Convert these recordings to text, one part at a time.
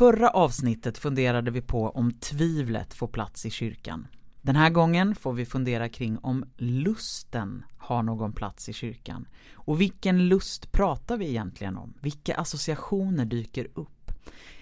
förra avsnittet funderade vi på om tvivlet får plats i kyrkan. Den här gången får vi fundera kring om lusten har någon plats i kyrkan. Och vilken lust pratar vi egentligen om? Vilka associationer dyker upp?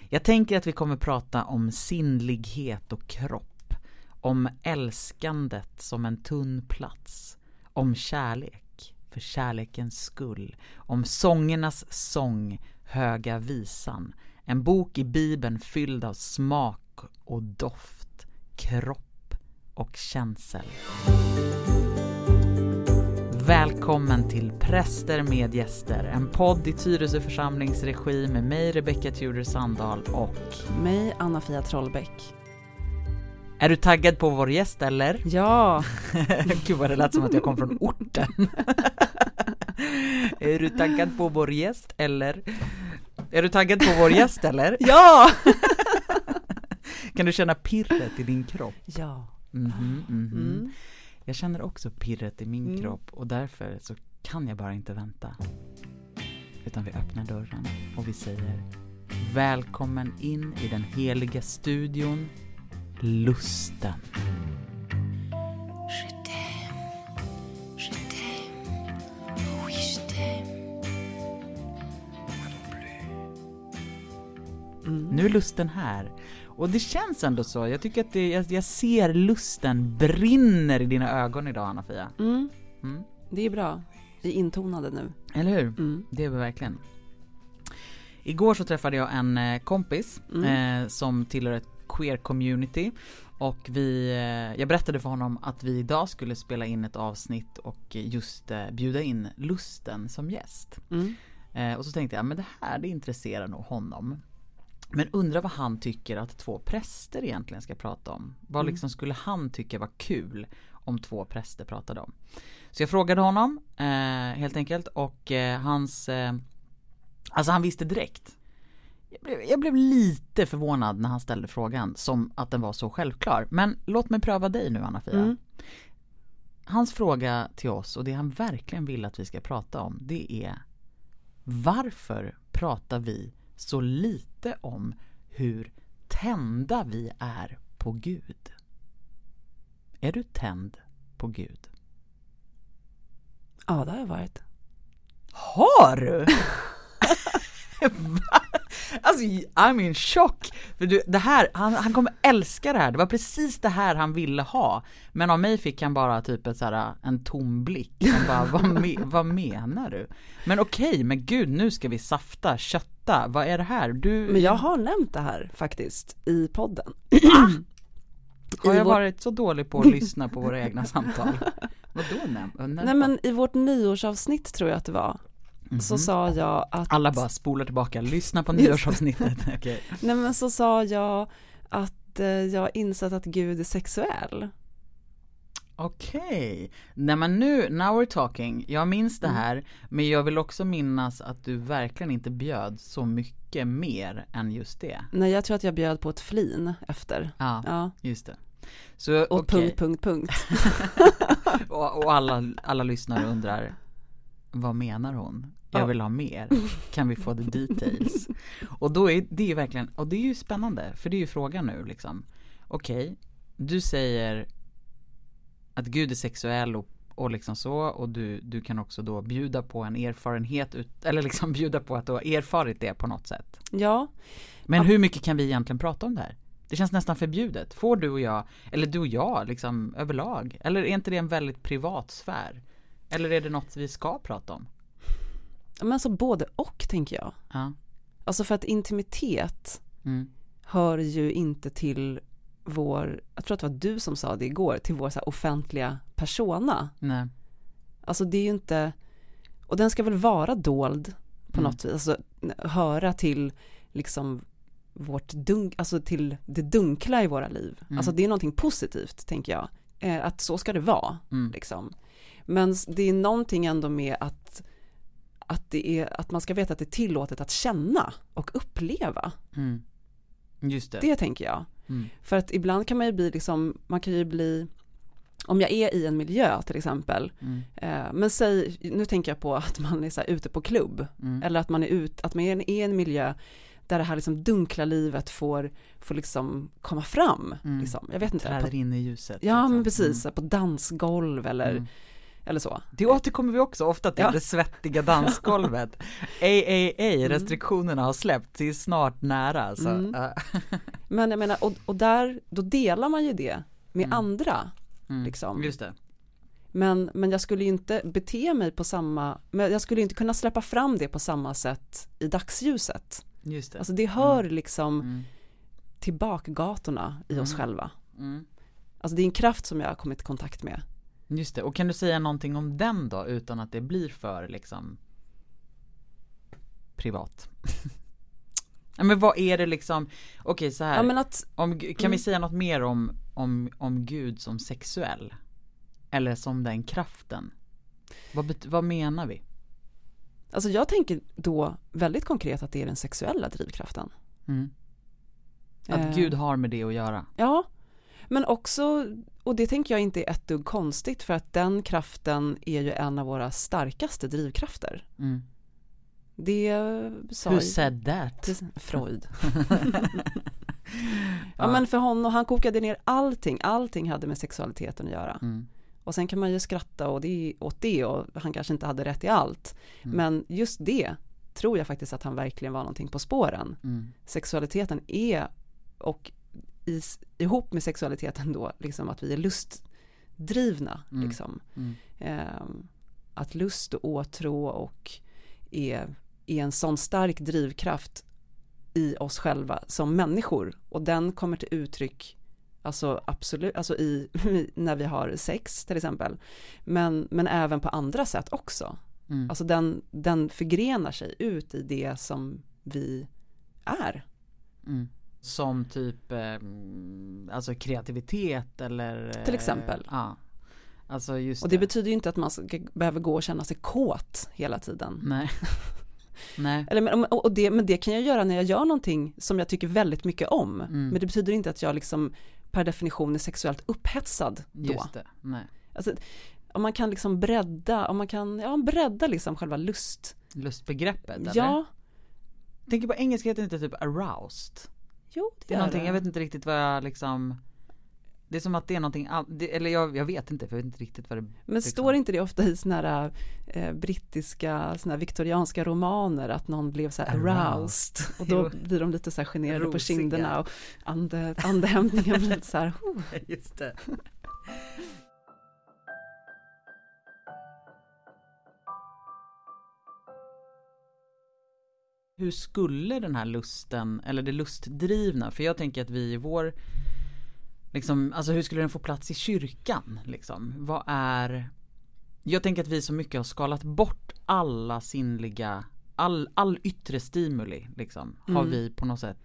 Jag tänker att vi kommer prata om sinnlighet och kropp, om älskandet som en tunn plats, om kärlek för kärlekens skull, om sångernas sång, Höga visan, en bok i Bibeln fylld av smak och doft, kropp och känsel. Välkommen till Präster med gäster, en podd i Tyresö församlings regi med mig Rebecka Tudor Sandahl och mig Anna-Fia Trollbäck. Är du taggad på vår gäst eller? Ja! Gud vad det lät som att jag kom från orten. är du taggad på vår gäst eller? Är du taggad på vår gäst eller? Ja! kan du känna pirret i din kropp? Ja. Mm -hmm, mm -hmm. Mm. Jag känner också pirret i min Mm. kropp och därför så kan jag bara inte vänta. Utan vi öppnar dörren och vi säger Välkommen in i den heliga studion Lusten. Mm. Nu är lusten här. Och det känns ändå så. Jag tycker att det, jag, jag ser lusten brinner i dina ögon idag Anna-Fia. Mm. Mm. Det är bra. Vi är intonade nu. Eller hur? Mm. Det är vi verkligen. Igår så träffade jag en eh, kompis Mm. eh, som tillhör ett queer community och vi, eh, jag berättade för honom att vi idag skulle spela in ett avsnitt och just eh, bjuda in lusten som gäst. Mm. Och så tänkte jag, men det här det intresserar nog honom. Men undrar vad han tycker att två präster egentligen ska prata om. Vad Mm. liksom skulle han tycka var kul om två präster pratade om. Så jag frågade honom eh, helt enkelt och eh, hans eh, Alltså han visste direkt. Jag blev, jag blev lite förvånad när han ställde frågan som att den var så självklar. Men låt mig pröva dig nu Anna-Fia. Mm. Hans fråga till oss och det han verkligen vill att vi ska prata om det är Varför pratar vi så lite om hur tända vi är på Gud? Är du tänd på Gud? Ja, det har jag varit. Har du? Va? Alltså I'm in chock! För du, det här, han, han kommer älska det här, det var precis det här han ville ha Men av mig fick han bara typ ett så här, en tom blick, han bara vad, me, vad menar du? Men okej, men gud nu ska vi safta, kötta, vad är det här? Du, Men jag har nämnt det här faktiskt i podden. har jag vår- varit så dålig på att lyssna på våra egna samtal? Vadå näm? Nej men i vårt nyårsavsnitt tror jag att det var. Så Mhm. sa jag att Alla bara spolar tillbaka, lyssna på nyårsavsnittet, okej Nej men så sa jag att eh, jag insett att Gud är sexuell. Okej, nej men nu, now we're talking. Jag minns det Mm. här, men jag vill också minnas att du verkligen inte bjöd så mycket mer än just det. Nej jag tror att jag bjöd på ett flin efter. Ja, Ja, just det. Så och okej, punkt, punkt, punkt. och, och alla, alla lyssnare undrar, vad menar hon? Jag Ja. vill ha mer, kan vi få the details? Och då är det ju verkligen, och det är ju spännande, för det är ju frågan nu liksom. Okej, du säger att Gud är sexuell och, och liksom så och du, du kan också då bjuda på en erfarenhet ut, eller liksom bjuda på att du har erfarit det på något sätt. Ja, Men hur mycket kan vi egentligen prata om det här? Det känns nästan förbjudet. Får du och jag, eller du och jag liksom överlag? Eller är inte det en väldigt privat sfär? Eller är det något vi ska prata om? Men så både och tänker jag. Ja. Alltså för att intimitet Mm. hör ju inte till vår, jag tror att det var du som sa det igår, till vår så offentliga persona. Nej. Alltså det är ju inte, och den ska väl vara dold på Mm. något vis, alltså höra till liksom vårt dunk, alltså till det dunkla i våra liv. Mm. Alltså det är någonting positivt tänker jag, eh, att så ska det vara Mm. liksom. Men det är någonting ändå med att, att det är, att man ska veta att det är tillåtet att känna och uppleva. Mm. Just det. Det tänker jag. Mm. För att ibland kan man ju bli liksom, man kan ju bli, om jag är i en miljö till exempel, Mm. eh, men säg, nu tänker jag på att man är så här ute på klubb, Mm. eller att man är ut, att man är i en, miljö där det här liksom dunkla livet får, får liksom komma fram. Mm. Liksom. Jag vet inte. Träder På, in i ljuset. ja liksom. men precis, på dansgolv eller, Mm. Eller så. Det återkommer vi också ofta till, Ja. det svettiga dansgolvet. Ej, Mm. restriktionerna har släppt, det är snart nära. Så, Mm. äh, Men jag menar, och, och där, då delar man ju det med Mm. andra. mm. Liksom. Just det. Men, men jag skulle ju inte bete mig på samma, men jag skulle inte kunna släppa fram det på samma sätt i dagsljuset. Just det. Alltså det hör liksom Mm. till bakgatorna i oss Mm. själva. Mm. Alltså det är en kraft som jag har kommit i kontakt med. Just det, och kan du säga någonting om den då utan att det blir för liksom privat? ja men vad är det liksom, okej så här, Ja att, om, kan vi Mm. säga något mer om, om, om Gud som sexuell? Eller som den kraften? Vad, vad menar vi? alltså jag tänker då väldigt konkret att det är den sexuella drivkraften. Mm. Att Eh, Gud har med det att göra? Ja, men också, och det tänker jag inte är ett dugg konstigt för att den kraften är ju en av våra starkaste drivkrafter. Mm. Det sa Who said that? Freud. ja men för honom, han kokade ner allting, allting hade med sexualiteten att göra. Mm. Och sen kan man ju skratta och det, åt det och han kanske inte hade rätt i allt. Mm. Men just det tror jag faktiskt att han verkligen var någonting på spåren. Mm. Sexualiteten är, och i, ihop med sexualiteten då, liksom att vi är lustdrivna. Mm. Liksom. Mm. Ehm, att lust och åtrå och är, är en sån stark drivkraft i oss själva som människor och den kommer till uttryck alltså absolut, alltså i, när vi har sex till exempel men, men även på andra sätt också Mm. alltså den, den förgrenar sig ut i det som vi är Mm. Som typ, eh, alltså kreativitet eller eh, Till exempel. Ja. Alltså just och det betyder ju inte att man ska, behöver gå och känna sig kåt hela tiden Nej. Nej. Eller, och det, men det kan jag göra när jag gör någonting som jag tycker väldigt mycket om. Mm. Men det betyder inte att jag liksom per definition är sexuellt upphetsad då. Just det. Nej. Alltså, om man kan liksom bredda, om man kan ja, bredda liksom själva lust. Lustbegreppet eller? Ja, Jag tänker på engelska heter det inte typ aroused. Jo det, Det är gör någonting, det. jag vet inte riktigt vad jag liksom Det är som att det är någonting, eller jag, jag vet inte för jag vet inte riktigt vad det Men liksom. står inte det ofta i såna här eh, brittiska, såna här viktorianska romaner att någon blev så här Aroused. aroused och då blir de lite så här generade på Rosiga. kinderna och ande, andehämtningen blir lite så här Just det. Hur skulle den här lusten, eller det lustdrivna, för jag tänker att vi i vår Liksom, alltså hur skulle den få plats i kyrkan liksom? Vad är Jag tänker att vi så mycket har skalat bort alla sinnliga All, all yttre stimuli liksom Har Mm. vi på något sätt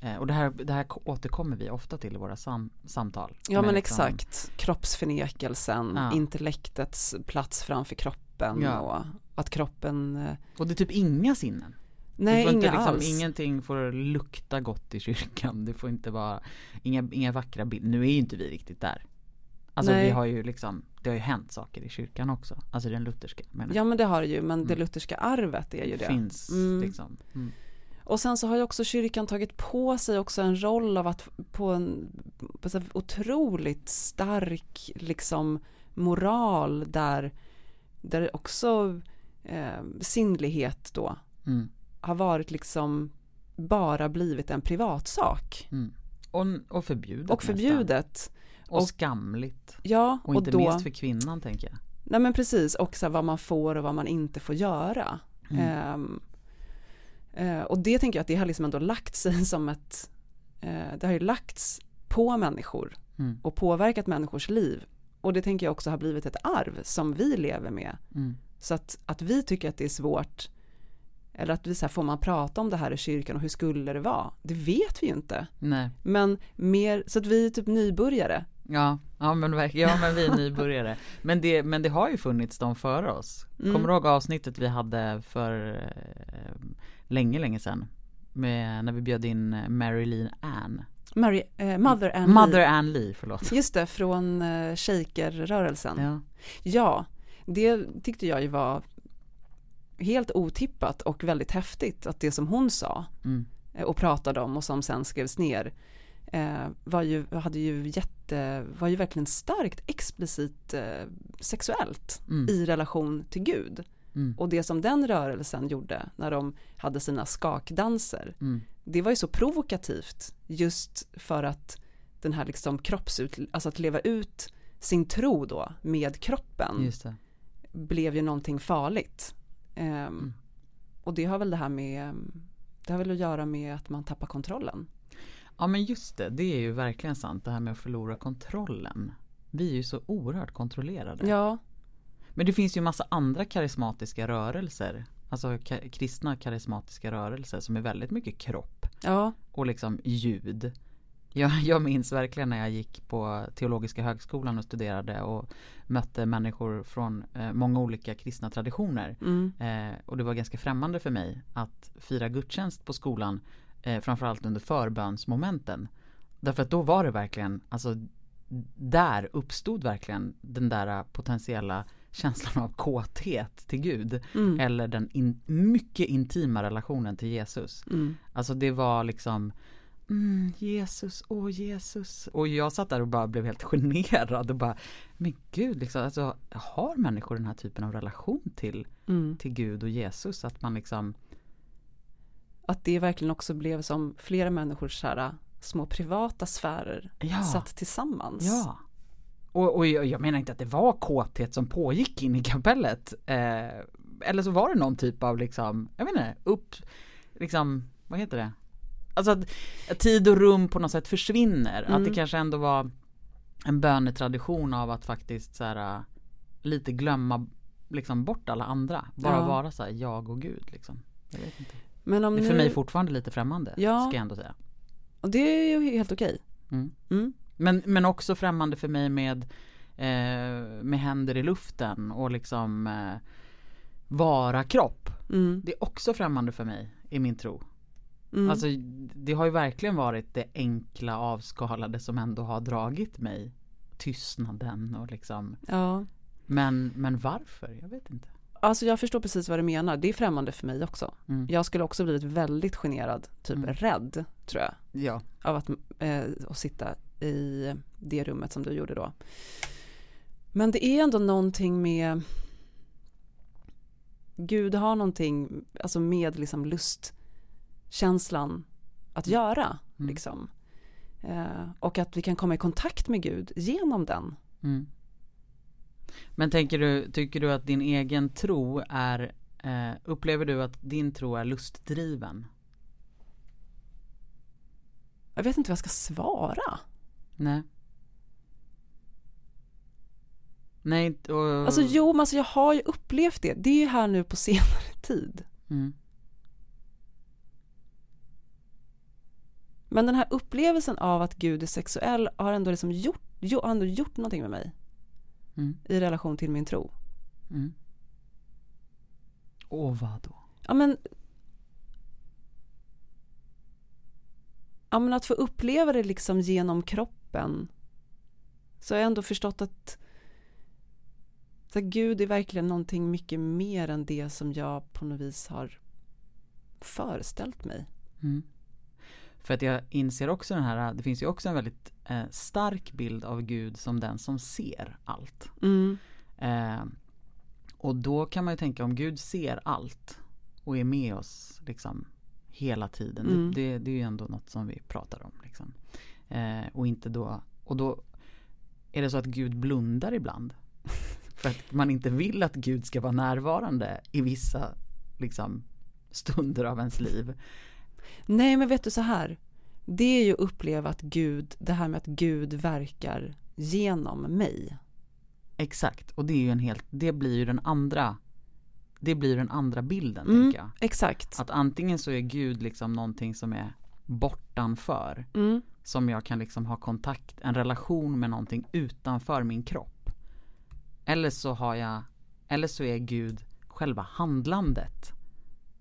eh, Och det här, det här återkommer vi ofta till i våra sam, samtal Ja men liksom- exakt, kroppsförnekelsen, Ja. intellektets plats framför kroppen Ja. och att kroppen, eh, Och det är typ inga sinnen nej du får inga inte, liksom, alls. Ingenting får lukta gott i kyrkan Det får inte vara Inga, inga vackra bilder Nu är ju inte vi riktigt där Alltså Nej. vi har ju liksom Det har ju hänt saker i kyrkan också Alltså den lutherska menar. Ja men det har det ju, men det Mm. lutherska arvet är ju det. Finns Mm. liksom mm. Och sen så har ju också kyrkan tagit på sig också en roll av att på en på så otroligt stark liksom moral där, där också eh, sinnlighet då Mm. Har varit liksom bara blivit en privatsak. Mm. Och, och förbjudet Och nästan. förbjudet. Och, och- skamligt Ja, Och och, inte då, minst för kvinnan tänker jag nej men precis, och så här vad man får och vad man inte får göra. Mm. Eh, och det tänker jag att det har liksom ändå lagt sig som ett, eh, det har ju lagts på människor mm. och påverkat människors liv. Och det tänker jag också har blivit ett arv som vi lever med. Mm. Så att, att vi tycker att det är svårt, eller att vi så här, får man prata om det här i kyrkan och hur skulle det vara? Det vet vi ju inte. Nej Men mer, så att vi är typ nybörjare. Ja, ja men verkligen, ja men vi är nybörjare men det, men det har ju funnits de före oss Mm. Kommer du ihåg avsnittet vi hade för eh, länge, länge sedan? Med, när vi bjöd in Marilyn Ann Mary, eh, Mother and Mother Lee. Ann Lee, förlåt Just det, från eh, shaker-rörelsen. ja. Ja, det tyckte jag ju var helt otippat och väldigt häftigt att det som hon sa Mm. eh, och pratade om och som sen skrevs ner eh, var ju, hade ju jätte, var ju verkligen starkt explicit eh, sexuellt Mm. i relation till Gud. Mm. Och det som den rörelsen gjorde när de hade sina skakdanser, Mm. det var ju så provokativt just för att den här liksom kroppsut, alltså att leva ut sin tro då med kroppen blev ju någonting farligt. Ehm, Mm. Och det har väl det här med, det har väl att göra med att man tappar kontrollen. Ja men just det, det är ju verkligen sant det här med att förlora kontrollen. Vi är ju så oerhört kontrollerade. Ja, Men det finns ju massa andra karismatiska rörelser. Alltså ka- kristna karismatiska rörelser som är väldigt mycket kropp ja, och liksom ljud. Jag, jag minns verkligen när jag gick på Teologiska högskolan och studerade och mötte människor från eh, många olika kristna traditioner. mm, Eh, och det var ganska främmande för mig att fira gudstjänst på skolan eh, framförallt under förbönsmomenten. Därför att då var det verkligen, alltså där uppstod verkligen den där potentiella känslan av kåthet till Gud. mm, Eller den in, mycket intima relationen till Jesus. mm, Alltså det var liksom mm, Jesus, åh Jesus. Och jag satt där och bara blev helt generad och bara Men gud, liksom, alltså, har människor den här typen av relation till, mm. till Gud och Jesus? Att man liksom Att det verkligen också blev som flera människors här, små privata sfärer Ja. satt tillsammans. Ja. Och, och jag, jag menar inte att det var kåthet som pågick in i kapellet. Eh, eller så var det någon typ av liksom, jag inte, upp, liksom, vad heter det? Alltså att, att tid och rum på något sätt försvinner. Att Mm. det kanske ändå var en bönetradition av att faktiskt så här, äh, lite glömma liksom bort alla andra. Bara Ja. vara så här, jag och Gud liksom. Jag. Men om Det är för nu, mig fortfarande lite främmande, Ja. ska jag ändå säga. och det är ju helt okej. Mm. Mm. Men, men också främmande för mig med, eh, med händer i luften och liksom eh, vara kropp. Mm. Det är också främmande för mig i min tro. Mm. Alltså det har ju verkligen varit det enkla avskalade som ändå har dragit mig. Tystnaden och liksom. ja. Men, men varför? Jag vet inte. Alltså jag förstår precis vad du menar, det är främmande för mig också. Mm. Jag skulle också blivit väldigt generad, typ Mm. rädd tror jag, Ja. av att, eh, att sitta i det rummet som du gjorde då. Men det är ändå någonting med Gud har någonting alltså med liksom lustkänslan att göra. Mm. Liksom. Eh, och att vi kan komma i kontakt med Gud genom den. Mm. Men tänker du, tycker du att din egen tro är, eh, upplever du att din tro är lustdriven? Jag vet inte vad jag ska svara. Nej. Nej, och... Alltså jo, men alltså jag har ju upplevt det. Det är ju här nu på senare tid. Mm. Men den här upplevelsen av att Gud är sexuell har ändå, liksom gjort, jo, har ändå gjort någonting med mig Mm. i relation till min tro. Mm. Och vad då? Ja men, ja men att få uppleva det liksom genom kroppen så har jag ändå förstått att så att Gud är verkligen någonting mycket mer än det som jag på något vis har föreställt mig. Mm. För att jag inser också den här, det finns ju också en väldigt eh, stark bild av Gud som den som ser allt. Mm. Eh, och då kan man ju tänka om Gud ser allt och är med oss liksom hela tiden. Mm. Det, det, det är ju ändå något som vi pratar om. Liksom. Eh, och inte då, och då är det så att Gud blundar ibland. För att man inte vill att Gud ska vara närvarande i vissa liksom, stunder av ens liv. Nej, men vet du så här. Det är ju att uppleva att Gud, det här med att Gud verkar genom mig. Exakt, och det är ju en helt, det blir ju den andra Det blir den andra bilden Mm. tänker jag. Exakt. Att antingen så är Gud liksom någonting som är bortanför Mm. Som jag kan liksom ha kontakt, en relation med någonting utanför min kropp Eller så har jag Eller så är Gud själva handlandet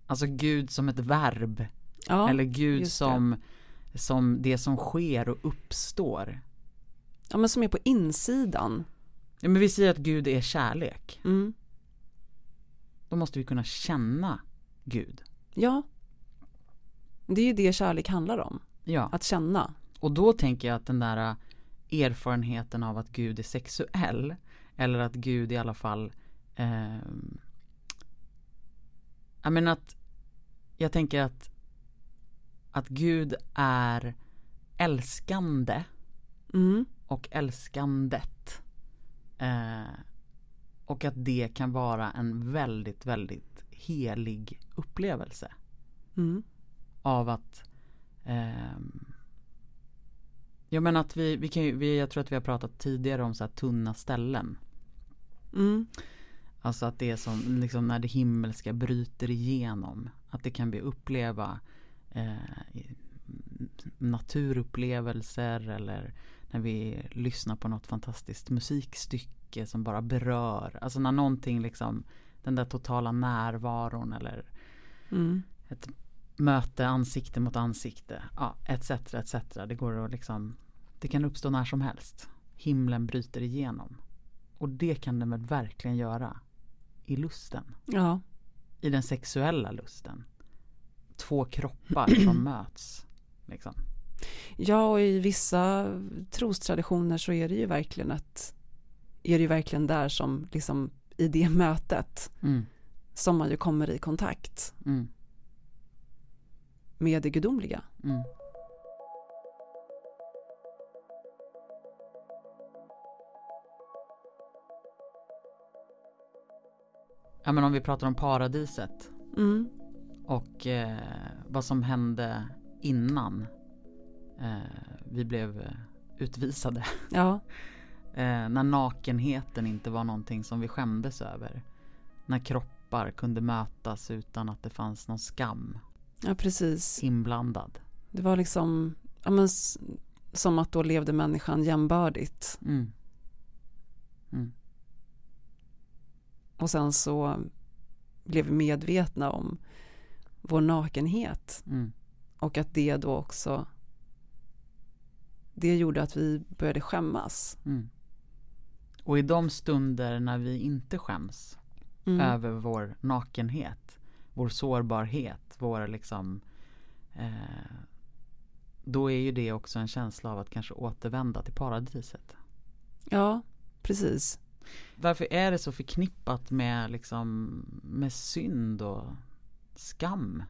Alltså Gud som ett verb Ja, Eller Gud just det. som Som det som sker och uppstår ja, men som är på insidan. ja, Men vi säger att Gud är kärlek Mm. Då måste vi kunna känna Gud Ja. Det är ju det kärlek handlar om, Ja, att känna. och då tänker jag att den där äh, erfarenheten av att Gud är sexuell eller att Gud i alla fall ehm, Jag menar att jag tänker att att Gud är älskande Mm. och älskandet. Eh, och att det kan vara en väldigt, väldigt helig upplevelse Mm. av att ehm, Jag menar att vi, vi kan ju, vi, jag tror att vi har pratat tidigare om så här tunna ställen. Mm. Alltså att det är som liksom när det himmelska bryter igenom. Att det kan vi uppleva eh, naturupplevelser eller när vi lyssnar på något fantastiskt musikstycke som bara berör. Alltså när någonting liksom, den där totala närvaron eller Mm. ett möte ansikte mot ansikte. Ja, etc, etc. Det går att liksom, det kan uppstå när som helst. Himlen bryter igenom. Och det kan den väl verkligen göra i lusten. Ja, I den sexuella lusten. Två kroppar som möts. Liksom. Ja, och i vissa trostraditioner så är det ju verkligen att är det ju verkligen där som liksom i det mötet Mm, som man ju kommer i kontakt mm, med det gudomliga. mm. Ja men om vi pratar om paradiset. Mm. Och eh, vad som hände innan eh, vi blev eh, utvisade. Ja, Eh, när nakenheten inte var någonting som vi skämdes över. När kroppar kunde mötas utan att det fanns någon skam ja precis. inblandad. Det var liksom ja, men, som att då levde människan jämbördigt Mm. Mm. och sen så blev vi medvetna om vår nakenhet Mm. och att det då också det gjorde att vi började skämmas. Mm. Och i de stunder när vi inte skäms Mm. över vår nakenhet, vår sårbarhet, vår liksom eh, då är ju det också en känsla av att kanske återvända till paradiset. Ja, precis. Varför är det så förknippat med liksom med synd och skam?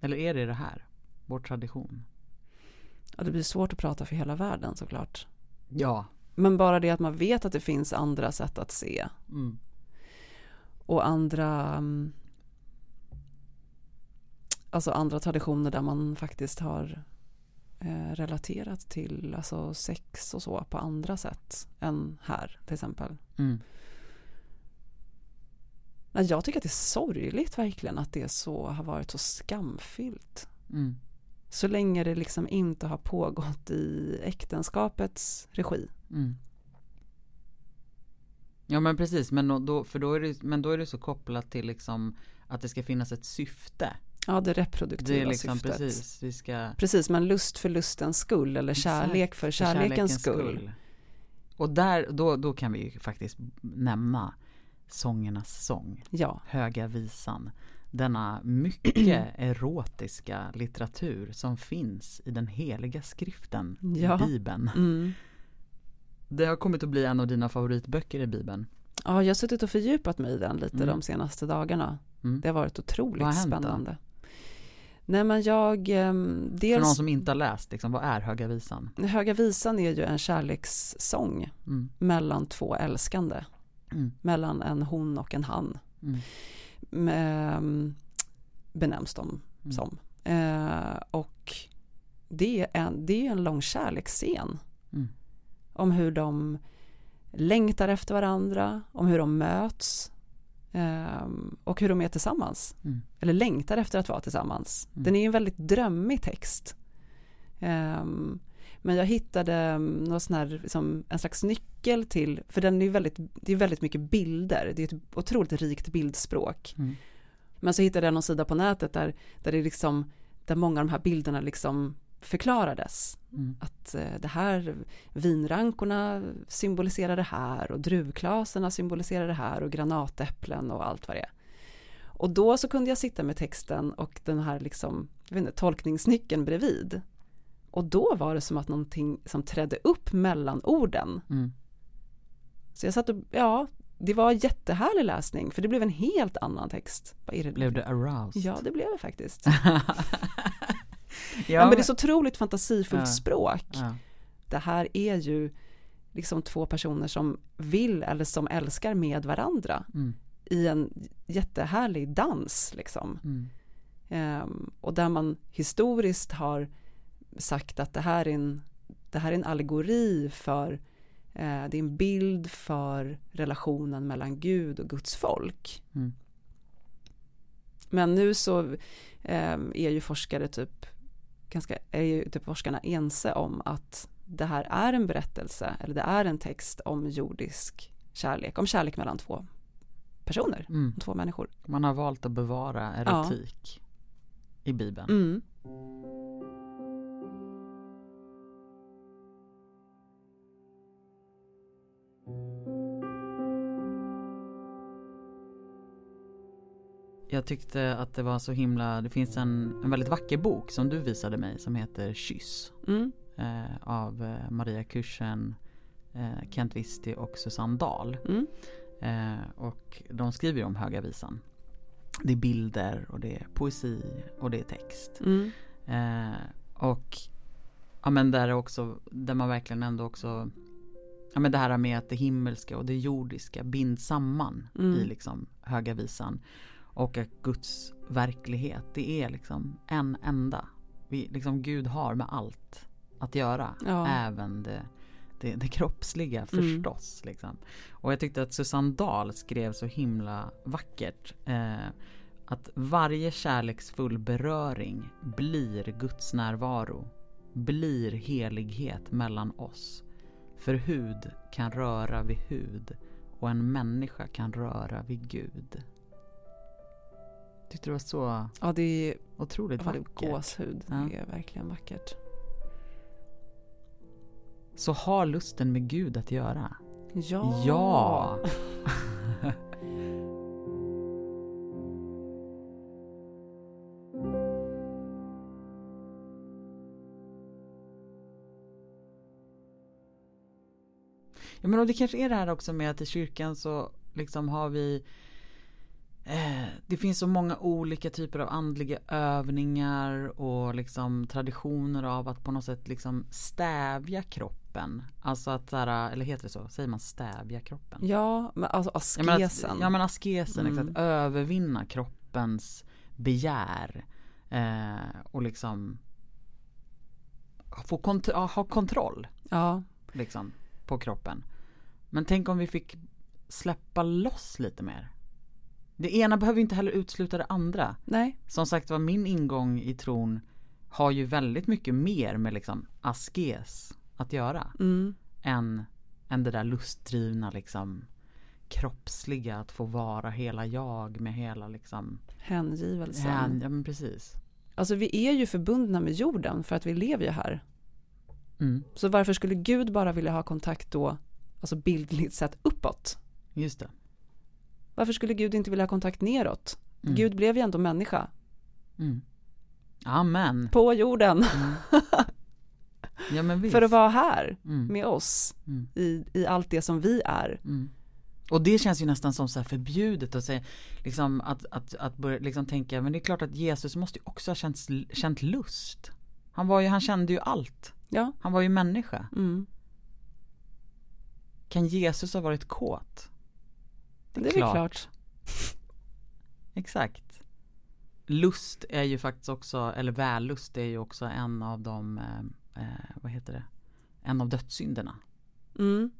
Eller är det det här? Vår tradition? Ja, det blir svårt att prata för hela världen såklart. Ja. Men bara det att man vet att det finns andra sätt att se Mm. och andra mm, alltså andra traditioner där man faktiskt har eh, relaterat till alltså sex och så på andra sätt än här till exempel. Mm. Nej, Jag tycker att det är sorgligt verkligen att det så har varit så skamfyllt. Mm. Så länge det liksom inte har pågått i äktenskapets regi. Mm. Ja men precis, men då- för då är det, men då är det så kopplat till liksom att det ska finnas ett syfte. Ja, det reproduktiva Det liksom syftet. precis, vi ska Precis, men lust för lustens skull eller kärlek för Exakt, kärlekens, skull. Och där, då, då kan vi ju faktiskt nämna sångernas sång, Ja, Höga visan. Denna mycket erotiska litteratur som finns i den heliga skriften, Ja. Bibeln. mm. Det har kommit att bli en av dina favoritböcker i Bibeln. ja, jag har suttit och fördjupat mig i den lite Mm. de senaste dagarna. Mm. Det har varit otroligt Vad har hänt då? spännande. Nej men jag, För dels, någon som inte har läst, liksom, vad är Höga visan? Höga visan är ju en kärlekssång Mm. mellan två älskande. Mm. Mellan en hon och en han. Mm. Ehm, benämns de Mm. som. Eh, och det är, en, det är en lång kärleksscen. Mm. Om hur de längtar efter varandra, om hur de möts ehm, och hur de är tillsammans. Mm. Eller längtar efter att vara tillsammans. Mm. Den är ju en väldigt drömmig text. Ehm, men jag hittade um, någon sån här, liksom, en slags nyckel till, för den är väldigt, det är väldigt mycket bilder, det är ett otroligt rikt bildspråk. Mm. Men så hittade jag någon sida på nätet där, där det liksom, där många av de här bilderna liksom förklarades. Mm. Att eh, det här, vinrankorna symboliserar det här och druvklaserna symboliserar det här och granatäpplen och allt vad det är. Och då så kunde jag sitta med texten och den här liksom, jag vet inte, tolkningsnyckeln bredvid. Och då var det som att någonting som trädde upp mellan orden. Mm. Så jag satt och, ja, det var jättehärlig läsning för det blev en helt annan text. Det? Blev du aroused? Ja, det blev det faktiskt. ja, Ja, men det är så otroligt fantasifullt Ja. språk. ja. Det här är ju liksom två personer som vill eller som älskar med varandra Mm. i en jättehärlig dans liksom. Mm. Ehm, och där man historiskt har sagt att det här är en, det här är en allegori för eh, det är en bild för relationen mellan Gud och Guds folk. Mm. Men nu så eh, är ju forskare typ ganska, är ju typ forskarna ense om att det här är en berättelse eller det är en text om jordisk kärlek, om kärlek mellan två personer, Mm. två människor. Man har valt att bevara erotik i Bibeln. Mm. Jag tyckte att det var så himla, det finns en, en väldigt vacker bok som du visade mig som heter Kyss. Mm. Eh, av eh, Maria Kursen, eh, Kent Visti och Susanne Dahl. Mm. Eh, och de skriver om Höga Visan. Det är bilder och det är poesi och det är text. Mm. Eh, och ja men där är också, där man verkligen ändå också Ja men det här med att det himmelska och det jordiska binds samman Mm. i liksom Höga Visan. Och att Guds verklighet, det är liksom en enda. Vi, liksom Gud har med allt att göra. Ja. Även det, det, det kroppsliga förstås. Liksom. Och jag tyckte att Susanne Dahl skrev så himla vackert. Eh, att varje kärleksfull beröring blir Guds närvaro. Blir helighet mellan oss. För hud kan röra vid hud och en människa kan röra vid Gud. Tyckte det var så Ja, det är, otroligt vackert. gåshud. Ja. Det är verkligen vackert. Så har lusten med Gud att göra? Ja! Ja! Ja men det kanske är det här också med att i kyrkan så liksom har vi Det finns så många olika typer av andliga övningar och liksom traditioner av att på något sätt liksom stävja kroppen. Alltså att såhär, eller heter det så? Säger man stävja kroppen? Ja, men alltså askesen. att, ja men askesen, Mm. exakt. Övervinna kroppens begär. Eh, och liksom få kont- ha kontroll ja. liksom, på kroppen. Men tänk om vi fick släppa loss lite mer. Det ena behöver inte heller utesluta det andra. Nej. Som sagt var, min ingång i tron har ju väldigt mycket mer med liksom askes att göra. Mm. Än, än det där lustdrivna liksom kroppsliga, att få vara hela jag med hela liksom Hängivelsen. hän, ja men precis. Alltså vi är ju förbundna med jorden för att vi lever ju här. Mm, Så varför skulle Gud bara vilja ha kontakt då, alltså bildligt sett uppåt? just det. Varför skulle Gud inte vilja ha kontakt neråt? Mm. Gud blev ju ändå människa. Mm. Amen. På jorden. Ja men visst. För att vara här Mm. med oss Mm. i, i allt det som vi är. Mm. Och det känns ju nästan som så här förbjudet att säga, liksom att, att, att börja liksom tänka, men det är klart att Jesus måste ju också ha känt, känt lust. Han var ju, han kände ju allt. Ja. Han var ju människa. Mm. Kan Jesus ha varit kåt? Det är väl Klart. klart. Exakt. Lust är ju faktiskt också, eller vällust är ju också en av de, eh, eh, vad heter det, en av dödssynderna. Mm.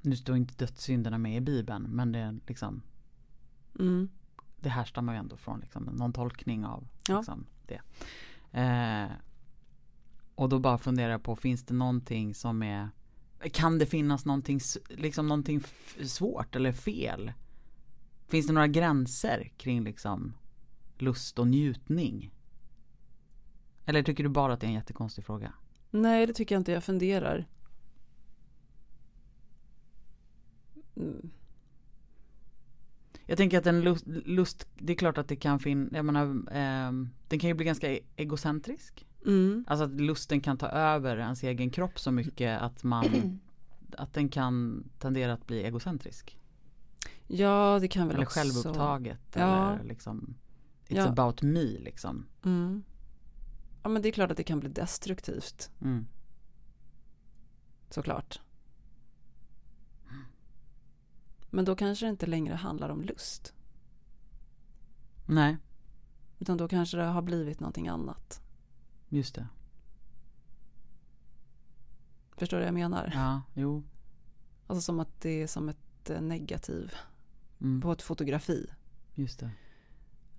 Nu står inte dödssynderna med i bibeln, men det är liksom, Mm. det härstammar ju ändå från liksom, någon tolkning av Ja. liksom, det. Eh, och då bara funderar jag på, finns det någonting som är kan det finnas någonting, liksom någonting svårt eller fel? Finns det några gränser kring liksom lust och njutning? Eller tycker du bara att det är en jättekonstig fråga? Nej, det tycker jag inte. Jag funderar. Mm. Jag tänker att en lust, lust det är klart att det kan finnas, jag menar, ehm, den kan ju bli ganska e- egocentrisk. Mm. Alltså att lusten kan ta över ens egen kropp så mycket att man, att den kan tendera att bli egocentrisk. Ja, det kan väl Eller också. självupptaget Ja. eller liksom It's Ja. about me liksom. Mm. Ja, men det är klart att det kan bli destruktivt, Mm. såklart. Men då kanske det inte längre handlar om lust. Nej, Utan då kanske det har blivit någonting annat. Just det. Förstår du vad jag menar? Ja, jo. Alltså som att det är som ett eh, negativ Mm. på ett fotografi. Just det.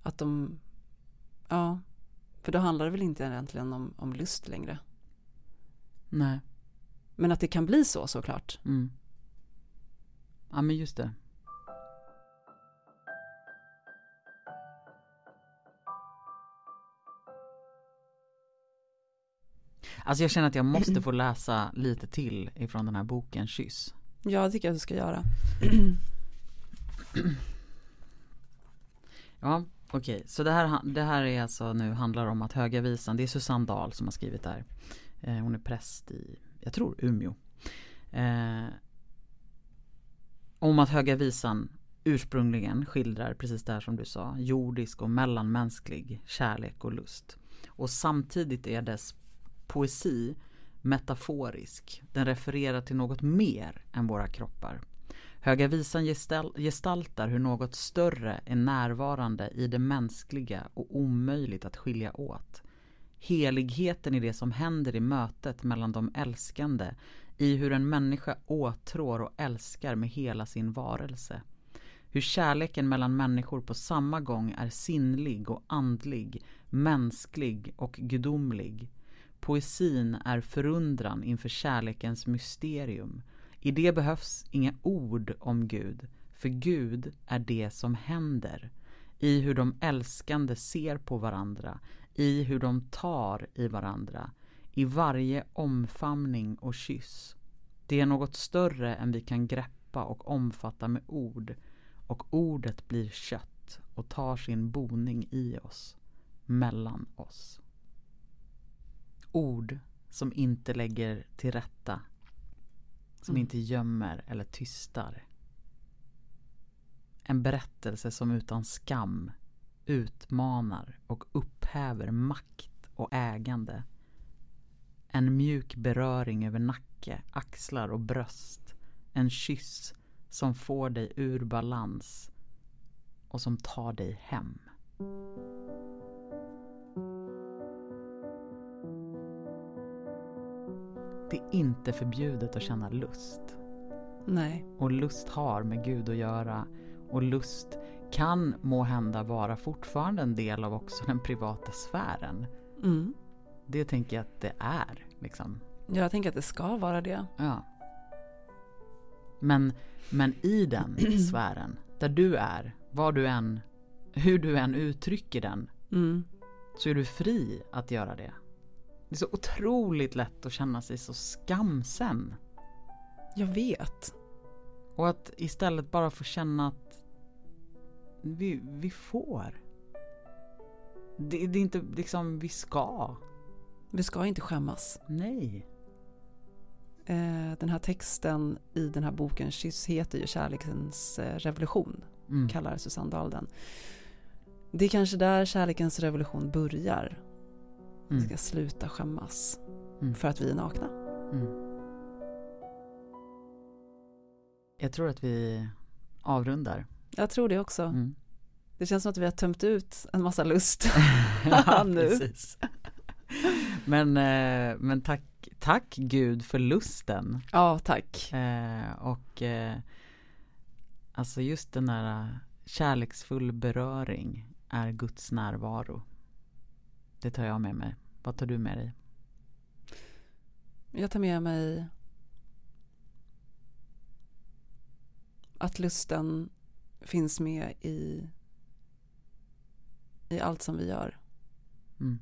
Att de, ja, för då handlar det väl inte egentligen om, om lust längre. Nej. Men att det kan bli så såklart. Mm. Ja men just det. Alltså jag känner att jag måste få läsa lite till ifrån den här boken Kyss. Ja, det tycker jag att du ska göra. Ja, okej. Så det här, det här är alltså nu handlar om att Höga Visan, det är Susanne Dahl som har skrivit det här. Eh, hon är präst i, jag tror Umeå. Eh, om att Höga Visan ursprungligen skildrar precis det här som du sa, jordisk och mellanmänsklig kärlek och lust. Och samtidigt är dess poesi metaforisk. Den refererar till något mer än våra kroppar. Höga visan gestal- gestaltar hur något större är närvarande i det mänskliga och omöjligt att skilja åt. Heligheten i det som händer i mötet mellan de älskande, i hur en människa åtrår och älskar med hela sin varelse. Hur kärleken mellan människor på samma gång är sinnlig och andlig, mänsklig och gudomlig. Poesin är förundran inför kärlekens mysterium. I det behövs inga ord om Gud, för Gud är det som händer. I hur de älskande ser på varandra, i hur de tar i varandra, i varje omfamning och kyss. Det är något större än vi kan greppa och omfatta med ord, och ordet blir kött och tar sin boning i oss, mellan oss. Ord som inte lägger till rätta som Mm. inte gömmer eller tystar. En berättelse som utan skam utmanar och upphäver makt och ägande. En mjuk beröring över nacke, axlar och bröst. En kyss som får dig ur balans och som tar dig hem. Det är inte förbjudet att känna lust. Nej. Och lust har med Gud att göra. Och lust kan må hända vara fortfarande en del av också den privata sfären. Mm. Det tänker jag att det är. Liksom. Jag tänker att det ska vara det. Ja. Men, men i den sfären, där du är, vad du än, hur du än uttrycker den, Mm. så är du fri att göra det. Det är så otroligt lätt att känna sig så skamsen. Jag vet. Och att istället bara få känna att vi, vi får. Det, det är inte liksom vi ska. Vi ska inte skämmas. Nej. Eh, den här texten i den här boken Kyss heter ju Kärlekens eh, revolution, Mm. kallar Susanne Dahl den. Det är kanske där kärlekens revolution börjar. Vi Mm. ska sluta skämmas Mm. för att vi är nakna. Mm. Jag tror att vi avrundar. Jag tror det också. Mm. Det känns som att vi har tömt ut en massa lust. ja, Nu. precis. Men, eh, men tack, tack Gud för lusten. Ja, tack. Eh, och eh, alltså just den där kärleksfull beröring är Guds närvaro. Det tar jag med mig. Vad tar du med dig? Jag tar med mig att lusten finns med i, i allt som vi gör. Mm.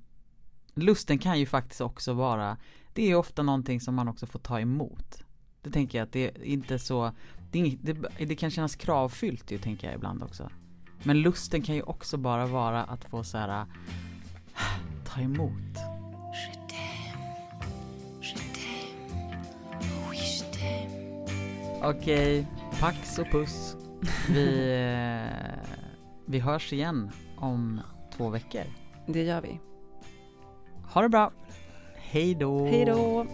Lusten kan ju faktiskt också vara, det är ofta någonting som man också får ta emot. Det tänker jag att det är inte så, det, inget, det, det kan kännas kravfyllt ju tänker jag ibland också. Men lusten kan ju också bara vara att få så här ta emot. Okej, pax och puss. Vi, eh, vi hörs igen om två veckor. Det gör vi. Ha det bra. Hej då. Hej då!